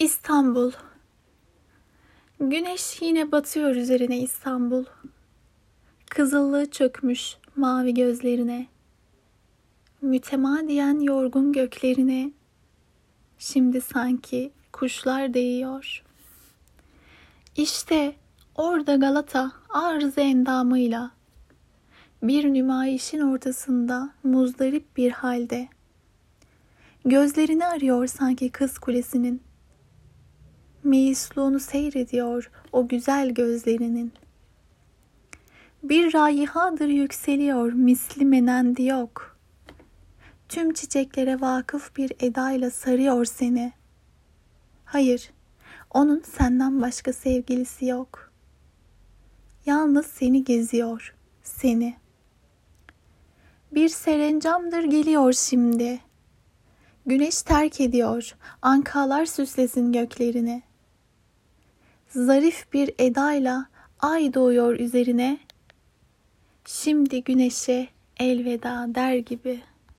İstanbul Güneş yine batıyor üzerine İstanbul. Kızıllığı çökmüş mavi gözlerine. Mütemadiyen yorgun göklerine. Şimdi sanki kuşlar değiyor. İşte orada Galata arz endamıyla bir nümayişin ortasında muzdarip bir halde. Gözlerini arıyor sanki kız kulesinin meyisluğunu seyrediyor o güzel gözlerinin. Bir rayihadır yükseliyor misli menendi yok. Tüm çiçeklere vakıf bir edayla sarıyor seni. Hayır, onun senden başka sevgilisi yok. Yalnız seni geziyor, seni. Bir serencamdır geliyor şimdi. Güneş terk ediyor, ankalar süslesin göklerini.'' Zarif bir edayla ay doğuyor üzerine. Şimdi güneşe elveda der gibi.''